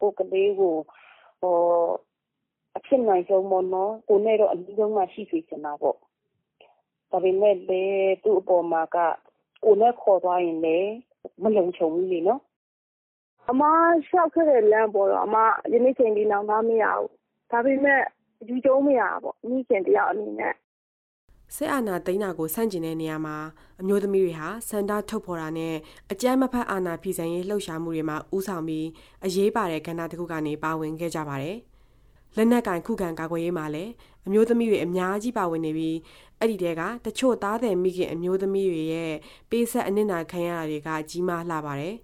ကိုယ့်ကလေးကိုအဖြစ်နိုင်ဆုံးပေါ့နော်။ကိုယ်နဲ့တော့အနီးဆုံးမှာရှိစေချင်တာပေါ့။ဒါပေမဲ့လည်းသူ့အပေါ်မှာကကိုယ်နဲ့ခေါ်သွားရင်လည်းမလုံခြုံဘူးလေနော်။အမလျှောက်ခဲ့တဲ့လမ်းပေါ်တော့အမယနေ့အချိန်ထိနောင်တမရဘူး။ဒါပေမဲ့ယူကျုံးမရဘူးပေါ့။မိခင်တယောက်အနေနဲ့ စစ်အာဏာသိမ်းတာကိုဆန့်ကျင်တဲ့နေရာမှာအမျိုးသမီးတွေဟာစန္ဒထုတ်ဖော်တာနဲ့အကြမ်းမဖက်အာဏာဖီဆန်ရေးလှုပ်ရှားမှုတွေမှာဥဆောင်ပြီးအရေးပါတဲ့ကဏ္ဍတစ်ခုကနေပါဝင်ခဲ့ကြပါတယ်။လက်နက်ကင်ခုခံကာကွယ်ရေးမှာလည်းအမျိုးသမီးတွေအများကြီးပါဝင်နေပြီးအဲ့ဒီတဲကတချို့သားတယ်မိခင်အမျိုးသမီးတွေရဲ့ပေးဆက်အနစ်နာခံရတာတွေကကြီးမားလှပါတယ်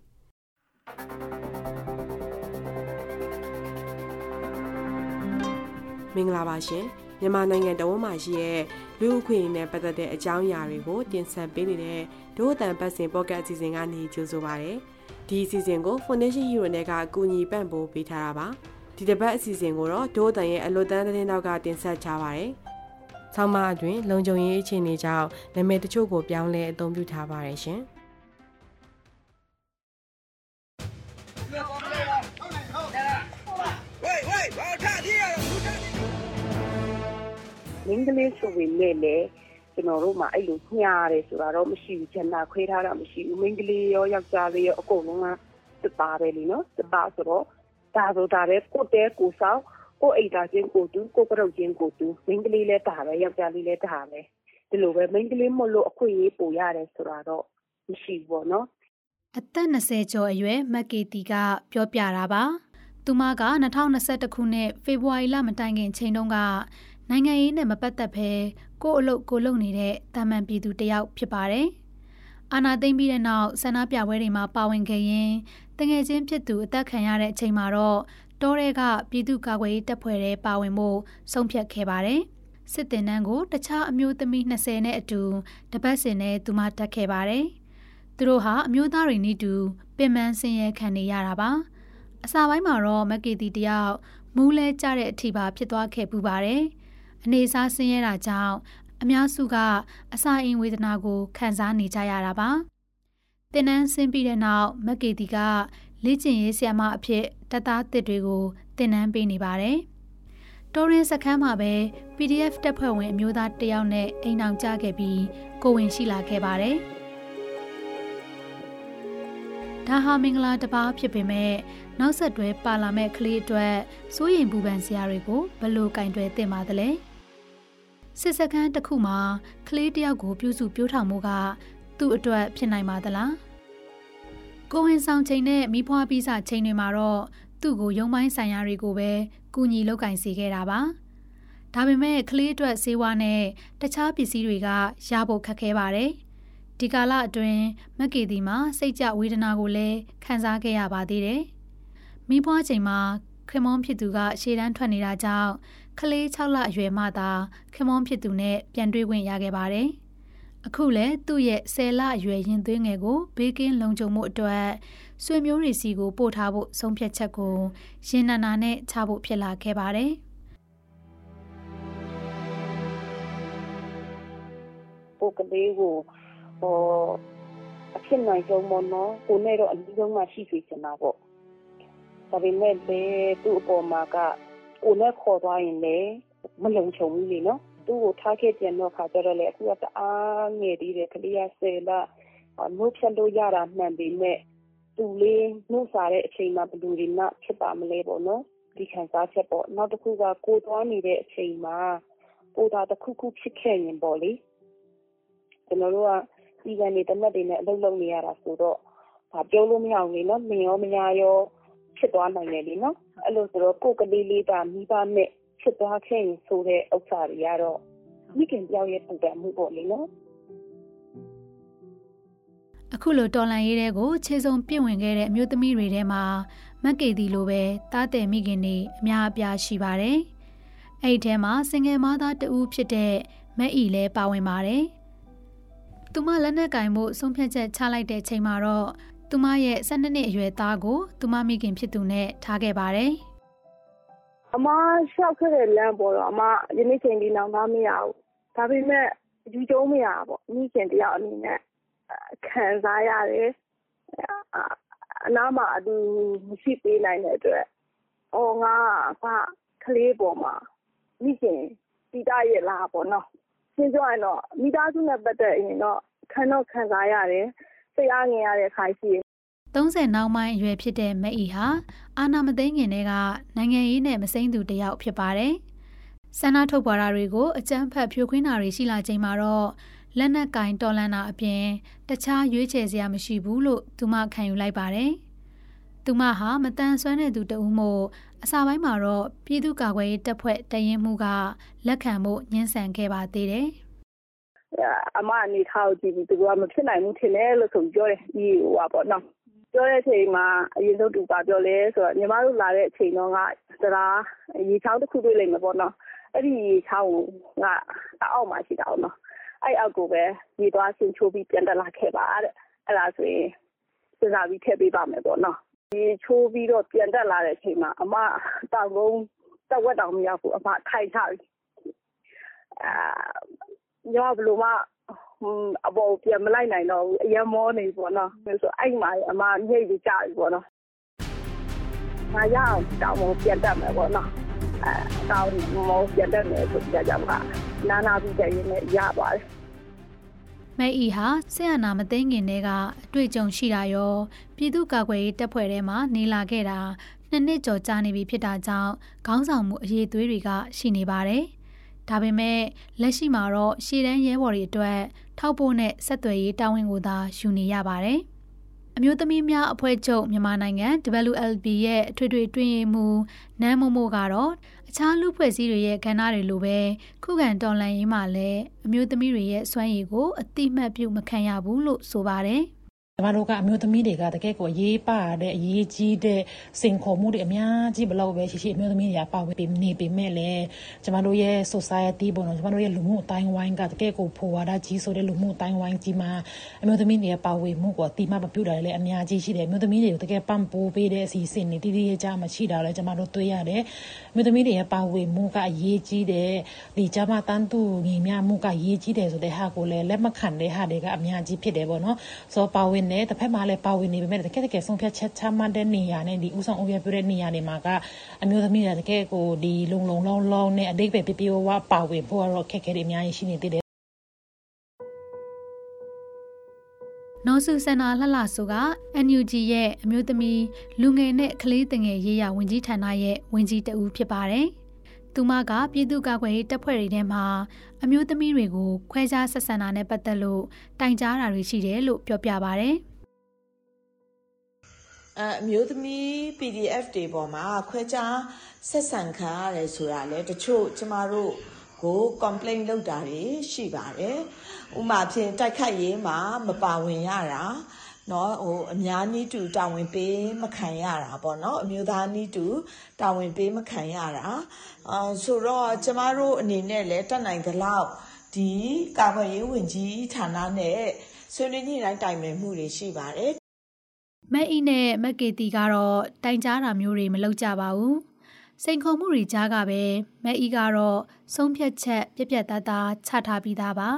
။မင်္ဂလာပါရှင်။ မြန်မာနိုင်ငံတဝန်းမှာရှိတဲ့လူ့အခွင့်အရေးနဲ့ပတ်သက်တဲ့အကြောင်းအရာတွေကိုတင်ဆက်ပေးနေတဲ့ဒို့အတန်ပတ်စဉ်ပေါ့ကတ်အစီအစဉ်ကနေကြိုဆိုပါရစေ။ဒီအစီအစဉ်ကို Foundation Hero နဲ့ကအကူအညီပံ့ပိုးပေးထားတာပါ။ဒီတစ်ပတ်အစီအစဉ်ကိုတော့ဒို့အတန်ရဲ့အလွတ်တန်းသတင်းတောက်ကတင်ဆက်ချပါရစေ။ဆောင်းမအတွင်းလုံခြုံရေးအခြေအနေကြောင့်နာမည်တချို့ကိုပြောင်းလဲအသုံးပြုထားပါရရှင်။ မိန်းကလေးဆိုပေမဲ့လည်းကျွန်တော်တို့မှာအဲ့လိုညားတယ်ဆိုတာတော့မရှိဘူးဂျန်နာခွဲထားတာမရှိဘူးမိန်းကလေးရောယောက်ျားလေးရောအကုန်လုံးကတသားပဲလीနော်တသားဆိုတော့ဒါဆိုဒါပဲကိုတဲကိုဆောင်ကိုအိတ်သားချင်းကိုတူကိုကရုတ်ချင်းကိုတူမိန်းကလေးလည်းဒါပဲယောက်ျားလေးလည်းဒါပဲဒီလိုပဲမိန်းကလေးမလို့အခွင့်အရေးပိုရတယ်ဆိုတာတော့မရှိဘူးပေါ့နော်အသက်20ကျော်အရွယ်မက်ကေတီကပြောပြတာပါသူမက2021ခုနှစ်ဖေဖော်ဝါရီလမတိုင်ခင်ချိန်တုန်းက နိုင်ငံရေးနဲ့မပတ်သက်ဘဲကို့အလုပ်ကိုလုပ်နေတဲ့တာမန်ပြည်သူတယောက်ဖြစ်ပါတယ်။အာနာသိမ့်ပြီးတဲ့နောက်ဆန္ဒပြပွဲတွေမှာပါဝင်ခဲ့ရင်တငယ်ချင်းဖြစ်သူအသက်ခံရတဲ့အချိန်မှာတော့တောရဲကပြည်သူ့ကာကွယ်ရေးတပ်ဖွဲ့တွေပါဝင်ဖို့ဆုံးဖြတ်ခဲ့ပါတယ်။စစ်တင်နန်းကိုတခြားအမျိုးသမီး20နဲ့အတူတပတ်စဉ်နဲ့သူမတက်ခဲ့ပါတယ်။သူတို့ဟာအမျိုးသားတွေနည်းတူပင်ပန်းဆင်းရဲခံနေရတာပါ။အစာပိုင်းမှာတော့မက်ကီတီတယောက်မူးလဲကြတဲ့အထိပါဖြစ်သွားခဲ့ပူပါတယ်။ အနေစားဆင်းရဲတာကြောင့်အများစုကအစာအိမ်ဝေဒနာကိုခံစားနေကြရတာပါ။တင်နန်းဆင်းပြီးတဲ့နောက်မက်ကေတီကလေ့ကျင့်ရေးဆရာမအဖြစ်တပ်သားတစ်တွေကိုတင်နန်းပေးနေပါတယ်။တော်ရင်စခန်းမှာပဲ PDF တပ်ဖွဲ့ဝင်အမျိုးသားတယောက်နဲ့အိမ်အောင်ကြခဲ့ပြီးကိုဝင်ရှိလာခဲ့ပါတယ်။ဒါဟာမင်္ဂလာတစ်ပါးဖြစ်ပေမဲ့နောက်ဆက်တွဲပါလာမဲ့ကလေးအတွက်စိုးရိမ်ပူပန်စရာတွေကိုဘယ်လိုကင်တွယ်သင့်ပါသလဲ။ စစ်စခန်းတစ်ခုမှာကလေးတယောက်ကိုပြုစုပြောထောင်မှုကသူ့အတွက်ဖြစ်နိုင်ပါသလားကိုဝင်ဆောင်ချိန်နဲ့မိဖွားပြီးစာချိန်တွေမှာတော့သူ့ကိုရုံပိုင်းဆိုင်ရာတွေကိုပဲကူညီလောက်ကင်စေခဲ့တာပါဒါပေမဲ့ကလေးအတွက်စေဝါနဲ့တခြားပစ္စည်းတွေကရဖို့ခက်ခဲပါတယ်ဒီကာလအတွင်းမက်ကေတီမှာစိတ်ကြဝေဒနာကိုလည်းခံစားခဲ့ရပါသေးတယ်မိဖွားချိန်မှာခင်မွန်ဖြစ်သူကရှေ့တန်းထွက်နေတာကြောင့် ကလေး6လအရွယ်မှသာခင်မွန်ဖြစ်သူနဲ့ပြန်တွေ့ခွင့်ရခဲ့ပါတယ်။အခုလည်းသူ့ရဲ့10လအရွယ်ရင်သွေးငယ်ကိုဘေးကင်းလုံခြုံမှုအတွက်ဆွေမျိုးတွေစီကိုပို့ထားဖို့ဆုံးဖြတ်ချက်ကိုရင်နာနာနဲ့ချဖို့ဖြစ်လာခဲ့ပါတယ်။ကိုကလေးကိုဟောအဖြစ်နိုင်ဆုံးမနော်ကိုနဲ့တော့အနည်းဆုံးမှရှိစေချင်တာပေါ့ဒါပေမဲ့လည်းသူ့အပေါ်မှာက ကိုနဲ့ခေါ်သွားရင်လည်းမလုံခြုံဘူးလေနော်သူ့ကိုထားခဲ့ပြန်တော့ခါကြတော့လေအခုကတအားငယ်သေးတယ်ကလေးကဆယ်လနှုတ်ဖြတ်လို့ရတာမှန်ပေမဲ့သူလေးနှုတ်စားတဲ့အချိန်မှာဘယ်လိုတွေမှဖြစ်ပါမလဲပေါ့နော်ဒီခံစားချက်ပေါ့နောက်တစ်ခုကကိုသွားနေတဲ့အချိန်မှာကိုသာတစ်ခုခုဖြစ်ခဲ့ရင်ပေါ့လေကျွန်တော်တို့ကဒီကနေတမက်တွေနဲ့အလုပ်လုပ်နေရတာဆိုတော့ဒါပြောလို့မရဘူးလေနော်မင်းရောမညာရောဖြစ်သွားနိုင်တယ်လေနော် အဲ့လိုဆိုတော့ကိုယ်ကလေးလေးကမိဘနဲ့ဖြစ်သွားခဲ့ရင်ဆိုတဲ့ဥစ္စာတွေကတော့မိခင်ပြောင်းရဲ့ပူပန်မှုပေါ့လေနော်အခုလိုတော်လန်ရေးတဲ့ကိုခြေစုံပြင့်ဝင်ခဲ့တဲ့အမျိုးသမီးတွေထဲမှာမက်ကေတီလိုပဲတားတဲ့မိခင်တွေအများအပြားရှိပါတယ်။အဲ့ဒီထဲမှာစင်ငယ်မသားတဦးဖြစ်တဲ့မက်အီလည်းပါဝင်ပါတယ်။သူမလက်နက်ကင်မှုဆုံးဖြတ်ချက်ချလိုက်တဲ့ချိန်မှာတော့ သူမရဲ့12နှစ်အရွယ်သားကိုသူမမိခင်ဖြစ်သူနဲ့ထားခဲ့ပါတယ်။အမလျှောက်ခဲ့တဲ့လမ်းပေါ်တော့အမယနေ့ချိန်ဒီနောင်သားမရဘူး။ဒါပေမဲ့ယူကျုံးမရပေါ့။မိခင်တယောက်အနေနဲ့ခံစားရတယ်။အနားမှာအတူမရှိပေးနိုင်တဲ့အတွက်အော်ငါကကလေးပေါ်မှာမိခင်တည်တရဲ့လားပေါ့နော်ရှင်းပြောရင်တော့မိသားစုနဲ့ပတ်သက်ရင်တော့ခံတော့ခံစားရတယ် စိတ်အားငြိမ်ရတဲ့ခါရှိတယ်30နောက်ပိုင်းအရွယ်ဖြစ်တဲ့မက်အီဟာအာနာမသိငင်တွေကနိုင်ငံရေးနဲ့မစိမ့်သူတယောက်ဖြစ်ပါတယ်။ဆန္ဒထုတ်ပေါ်တာတွေကိုအကြမ်းဖက်ဖြိုခွင်းတာတွေရှိလာချိန်မှာတော့လက်နက်ကင်တော်လန်တာအပြင်တခြားရွေးချယ်စရာမရှိဘူးလို့သူမခံယူလိုက်ပါတယ်။သူမဟာမတန်ဆွမ်းတဲ့သူတဦးမို့အစာပိုင်းမှာတော့ပြည်သူ့ကာကွယ်ရေးတပ်ဖွဲ့တရင်မှုကလက်ခံဖို့ညှင်းဆန်ခဲ့ပါသေးတယ်။ အမအနေထားကိုကြည့်ပြီးသူကမဖြစ်နိုင်ဘူးထင်တယ်လို့ဆိုပြောတယ်ဒီဟိုပါပေါ့နော်ပြောတဲ့အချိန်မှာအရင်ဆုံးသူကပြောလဲဆိုတော့ညီမတို့လာတဲ့အချိန်တော့ကသလားရေချောင်းတစ်ခုတွေ့လိမ့်မယ်ပေါ့နော်အဲ့ဒီရေချောင်းကအောက်မှာရှိတာပေါ့နော်အဲ့အောက်ကိုပဲရေသွားဆင်ချိုးပြီးပြန်တက်လာခဲ့ပါတဲ့အဲ့ဒါဆိုရင်စဉ်းစားပြီးထည့်ပေးပါမယ်ပေါ့နော်ရေချိုးပြီးတော့ပြန်တက်လာတဲ့အချိန်မှာအမတောင်ကုန်းတဝက်တောင်မရောက်ဘူးအမထိုင်ချပြီအာ ညဘလို့မှအပေါ်ပြန်မလိုက်နိုင်တော့ဘူးအရင်မောနေပေါ့နော်ဆိုအဲ့မှာအမညိတ်ပြီးကြာပြီပေါ့နော်ငါရအောင်တောင်းမပြန်တတ်မယ်ပေါ့နော်အဲတောင်းမောပြန်တတ်မယ်ဆိုကြကြမှာနာနာပြီးတဲ့ရင်လည်းရပါတယ်မဲအီဟာဆရာနာမသိငင်တွေကအတွေ့အကြုံရှိတာရောပြည်သူ့ကာကွယ်ရေးတပ်ဖွဲ့ထဲမှာနေလာခဲ့တာနှစ်နှစ်ကျော်ကြာနေပြီဖြစ်တာကြောင့်ခေါင်းဆောင်မှုအရေးသွေးတွေကရှိနေပါတယ်။ ဒါပေမဲ့လက်ရှိမှာတော့ရှေ့တန်းရဲဘော်တွေအတွက်ထောက်ပို့နဲ့ဆက်သွယ်ရေးတာဝန်ကိုသာယူနေရပါတယ်။အမျိုးသမီးများအဖွဲ့ချုပ်မြန်မာနိုင်ငံ WLB ရဲ့အထွေထွေတွင်မှုနန်းမို့မို့ကတော့အခြားလူဖွဲ့စည်းတွေရဲ့ကဏ္ဍတွေလိုပဲခုခံတော်လှန်ရေးမှာလည်းအမျိုးသမီးတွေရဲ့စွမ်းရည်ကိုအတိမတ်ပြုမခံရဘူးလို့ဆိုပါတယ်။ ကျမတို့ကအမျိုးသမီးတွေကတကယ်ကိုအရေးပါတဲ့အရေးကြီးတဲ့စင်ခေါ်မှုတွေအများကြီးဘလောက်ပဲရှိရှိအမျိုးသမီးတွေကပါဝင်ပြီးနေပေမဲ့လည်းကျမတို့ရဲ့ society ပေါ့နော်ကျမတို့ရဲ့လူမှုအတိုင်းဝိုင်းကတကယ်ကိုဖွာဝါဒကြီးဆိုတဲ့လူမှုအတိုင်းဝိုင်းကြီးမှာအမျိုးသမီးတွေပါဝင်မှုကိုတိမမပြုတ်တာလည်းအများကြီးရှိတယ်အမျိုးသမီးတွေကိုတကယ်ပံ့ပိုးပေးတဲ့အစီအစဉ်တွေတည်တည်ကြမရှိတာလည်းကျမတို့တွေ့ရတယ်အမျိုးသမီးတွေရဲ့ပါဝင်မှုကအရေးကြီးတယ်ဒီကျမတန်းသူညီမမှုကအရေးကြီးတယ်ဆိုတဲ့ဟာကိုလည်းလက်မခံတဲ့ဟာတွေကအများကြီးဖြစ်တယ်ပေါ့နော်ဆိုပါဝင်တယ်တစ်ဖက်မှာလည်းပါဝင်နေပေမဲ့တကယ်တကယ်ဆုံးဖြတ်ချက်ချမှတ်တဲ့နေရာနဲ့ဒီဥဆောင်အုပ်ရပြတဲ့နေရာတွေမှာကအမျိုးသမီးတွေတကယ်ကိုဒီလုံလုံလောက်လောက်နဲ့အတိတ်ပဲပြပြဝဝပါဝင်ဖို့ကတော့ခက်ခဲတွေအများကြီးရှိနေသေးတယ်နော်ဆူစန္နာလှလှဆိုက NUG ရဲ့အမျိုးသမီးလူငယ်နဲ့ကလေးတငယ်ရေးရဝန်ကြီးဌာနရဲ့ဝန်ကြီးတဦးဖြစ်ပါတယ်။ သူမကပြည်သူ့ကာကွယ်ရေးတပ်ဖွဲ့တွေထဲမှာအမျိုးသမီးတွေကိုခွဲခြားဆက်ဆံတာနဲ့ပတ်သက်လို့တိုင်ကြားတာတွေရှိတယ်လို့ပြောပြပါဗျ။အမျိုးသမီး PDF တွေပေါ်မှာခွဲခြားဆက်ဆံခံရတယ်ဆိုတာလေတချို့ကျမတို့ကို complain လုပ်တာတွေရှိပါတယ်။ဥမာဖြင့်တိုက်ခိုက်ရေးမှာမပါဝင်ရတာ နော်ဟိုအများနည်းတူတာဝန်ပေးမခံရတာပေါ့နော်အမျိုးသားနည်းတူတာဝန်ပေးမခံရတာအာဆိုတော့ကျမတို့အနေနဲ့လည်းတက်နိုင်သလောက်ဒီကာကွယ်ရေးဝန်ကြီးဌာနနဲ့ဆွေးနွေးညှိနှိုင်းတိုင်ပင်မှုတွေရှိပါတယ်မက်အီနဲ့မက်ကေတီကတော့တိုင်ကြားတာမျိုးတွေမလုပ်ကြပါဘူးစိန်ခေါ်မှုတွေကြားကပဲမက်အီကတော့ဆုံးဖြတ်ချက်ပြက်ပြက်သားသားချထားပြီးသားပါ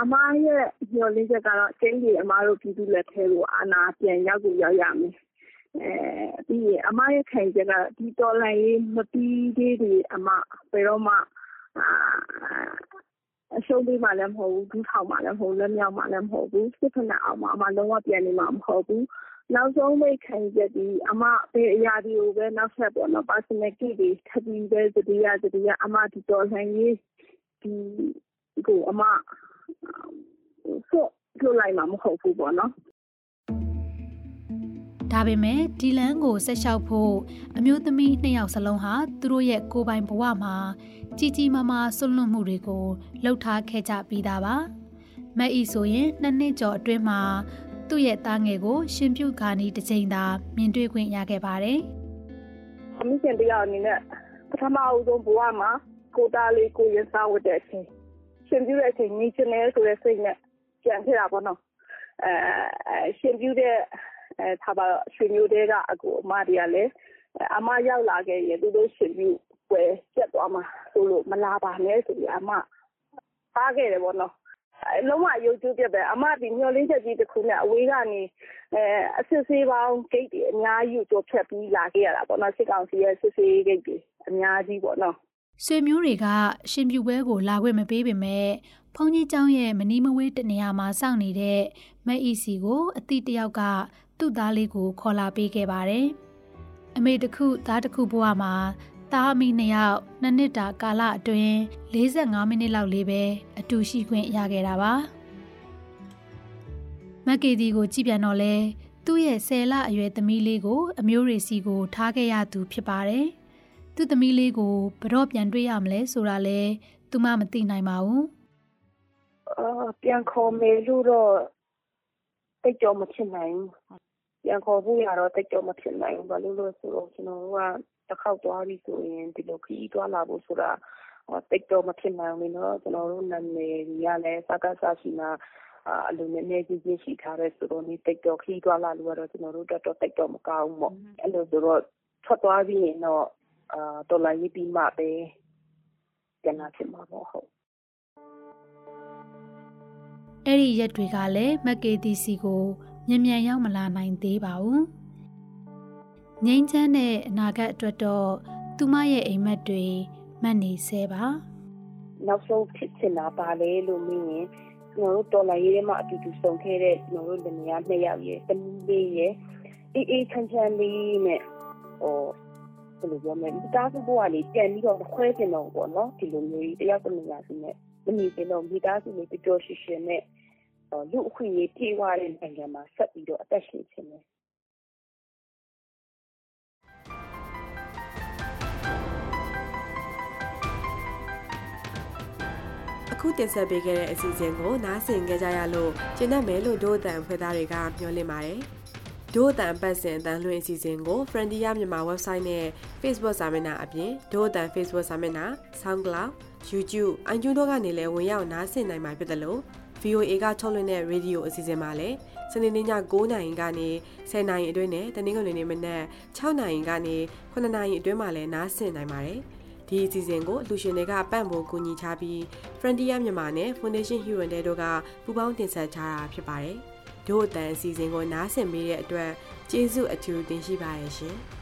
အမရဲ့မျှော်လင့်ချက်ကတော့ကျိန်းသေအမတို့ပြည်သူ့လက်ထဲကိုအာဏာပြန်ရောက်ကိုရောက်ရမယ်။ပြီးရင်အမရဲ့ခံယူချက်ကဒီတော်လှန်ရေးမပြီးသေးသရွေ့အမဘယ်တော့မှအရှုံးပေးမှာလည်းမဟုတ်ဘူး၊ဒူးထောင်မှာလည်းမဟုတ်ဘူး၊လွတ်မြောက်မှာလည်းမဟုတ်ဘူး။စစ်ဖိနပ်အောက်မှာအမလုံးဝပြန်နေမှာမဟုတ်ဘူး။နောက်ဆုံးပိတ်ခံယူချက်သည်အမဘယ်အရာတွေကိုပဲနောက်ထပ် Personal Key တွေထပ်ပြီးပဲသတိရသတိရအမဒီတော်လှန်ရေးကိုအမ စွန့်လွှတ်လိုက်မှာမဟုတ်ဘူးပေါ့နော်ဒါပေမဲ့ဒီလန်ကိုဆက်လျှောက်ဖို့အမျိုးသမီးနှစ်ယောက်စလုံးဟာသူတို့ရဲ့ကိုယ်ပိုင်ဘဝမှာကြီးကြီးမားမားဆွလွတ်မှုတွေကိုလှုပ်ထားခဲ့ကြပြီးသားပါမက်ဤဆိုရင်နှစ်နှစ်ကျော်အတွင်းမှာသူ့ရဲ့သားငယ်ကို ရှင်ပြုခါနီတစ်ချိန်သာမြင်တွေ့ခွင့်ရခဲ့ပါတယ်အမိရှင်တရားအနေနဲ့ပထမအဦးဆုံးဘဝမှာကိုသားလေးကိုရင်စားဝတ်တဲ့အချိန် ရှင်ပြုတဲ့အချိန်နေချင်တယ်ဆိုတဲ့စိတ်နဲ့ပြန်ခဲ့တာပေါ့နော်အဲရှင်ပြုတဲ့အဲထားပါတော့ရွှေမျိုးတဲကအကူအမတွေကလည်းအမရောက်လာခဲ့ရင်သူတို့ရှင်ပြုပွဲကျက်သွားမှာဆိုလို့မလာပါနဲ့ဆိုပြီးအမပါခဲ့တယ်ပေါ့နော်လုံးဝရုပ်ကျပြပဲအမဒီမျောလင်းချက်ကြီးတစ်ခုနဲ့အဝေးကနေအဲအစစ်ဆေးပေါင်းဂိတ်တွေအများကြီးကိုကြော်ဖြတ်ပြီးလာခဲ့ရတာပေါ့နော်စစ်ကောင်စီရဲ့စစ်ဆေးဂိတ်တွေအများကြီးပေါ့နော် ဆွေမျိုးတွေကရှင်ပြူပွဲကိုလာခွင့်မပေးပေမဲ့ဖုန်ကြီးเจ้าရဲ့မနီးမဝေးတနေရာမှာစောင့်နေတဲ့မက်အီစီကိုအတိတယောက်ကသူ့သားလေးကိုခေါ်လာပေးခဲ့ပါတယ်။အမေတစ်ခုသားတစ်ခုဘဝမှာသားအမိနှစ်ယောက်နှစ်နှစ်တာကာလအတွင်း45မိနစ်လောက်လေးပဲအတူရှိခွင့်ရခဲ့တာပါ။မက်ကေဒီကိုကြည့်ပြန်တော့လဲသူ့ရဲ့ဆယ်လအရွယ်သမီးလေးကို အမျိုးရီစီကို ထားခဲ့ရသူဖြစ်ပါတယ်။ သူ့သမီးလေးကိုဘတော့ပြန်တွေ့ရမလဲဆိုတာလဲသူမှမသိနိုင်ပါဘူး။အာပြန်ခေါ်မယ်လို့တော့တိတ်ကြောမဖြစ်နိုင်ဘူး။ပြန်ခေါ်ဖို့ရတော့တိတ်ကြောမဖြစ်နိုင်ဘူး။ဘာလို့လဲဆိုတော့ကျွန်တော်တို့ကတစ်ခေါက်သွားပြီဆိုရင်ဒီလိုခရီးသွားလာဖို့ဆိုတာတိတ်တော့မဖြစ်နိုင်ဘူးနော်ကျွန်တော်တို့နာမည်ကြီးကလည်းစကားစားရှိမှာအလိုနည်းနည်းကြီးကြီးရှိထားတဲ့ဆိုတော့ဒီတိတ်တော့ခီးသွားလာလို့ကတော့ကျွန်တော်တို့တော့တိတ်တော့မကောင်းဘူးပေါ့အဲ့လိုဆိုတော့ထွက်သွားပြီးရင်တော့ အာဒေါ်လာရေးပြီးမှပဲပြန်လာဖြစ်မှာပေါ့ဟုတ်အဲ့ဒီရက်တွေကလည်းမက်ကေတီစီကိုမြန်မြန်ရောက်မလာနိုင်သေးပါဘူးငိမ့်ချမ်းတဲ့အနာဂတ်အတွက်တော့သူမရဲ့အိမ်မက်တွေမှတ်နေဆဲပါနောက်ဆုံးဖြစ်ချင်တာပါလေလို့မင်းရင်ကျွန်တော်တို့တော်လာရေးထဲမှာအတူတူဆုံခဲ့တဲ့ကျွန်တော်တို့လင်မယားနှစ်ယောက်ရဲ့တမီးလေးရဲ့အေးအေးချမ်းချမ်းလေးနဲ့ဟို ဘယ်လိုပြောမလဲမိသားစုဘဝလေးပြန်ပြီးတော့ခွဲကျင်တော့ပေါ့နော်ဒီလိုမျိုးတယောက်တမီးများစုနဲ့မနေစင်တော့မိသားစုလေးပျော်ရွှင်ရွှင်နဲ့လူအခွင့်အရေးပြေဝတဲ့နိုင်ငံမှာဆက်ပြီးတော့အသက်ရှင်ခြင်းနဲ့အခုတင်ဆက်ပေးခဲ့တဲ့အစီအစဉ်ကိုနားဆင်ကြကြရလို့ကျင်းတတ်မယ်လို့ဒို့အတန်ဖွဲ့သားတွေကမျှော်လင့်ပါတယ်။ ဒို့အတန်ပတ်စဉ်အတန်လွှင့်အစီအစဉ်ကို Frontier မြန်မာ website နဲ့ Facebook စာမျက်နှာအပြင်ဒို့အတန် Facebook စာမျက်နှာ SoundCloud YouTube iTunes တို့ကနေလည်းဝင်ရောက်နားဆင်နိုင်မှာဖြစ်တယ်လို့ VOA ကထုတ်လွှင့်တဲ့ Radio အစီအစဉ်မှာလည်းစနေနေ့ည9:00နာရီကနေ10:00နာရီအတွင်းနဲ့တနင်္ဂနွေနေ့မနက်6:00နာရီကနေ9:00နာရီအတွင်းမှာလည်းနားဆင်နိုင်ပါတယ်။ဒီအစီအစဉ်ကိုလူရှင်တွေကပန့်ဖို့ကူညီချပြီး Frontier မြန်မာနဲ့ Foundation Hero တဲ့တို့ကပူးပေါင်းတင်ဆက်ထားတာဖြစ်ပါတယ်။ တို့အတန်အစီအစဉ်ကိုနားဆင်ပေးတဲ့အတွက်ကျေးဇူးအထူးတင်ရှိပါတယ်ရှင်။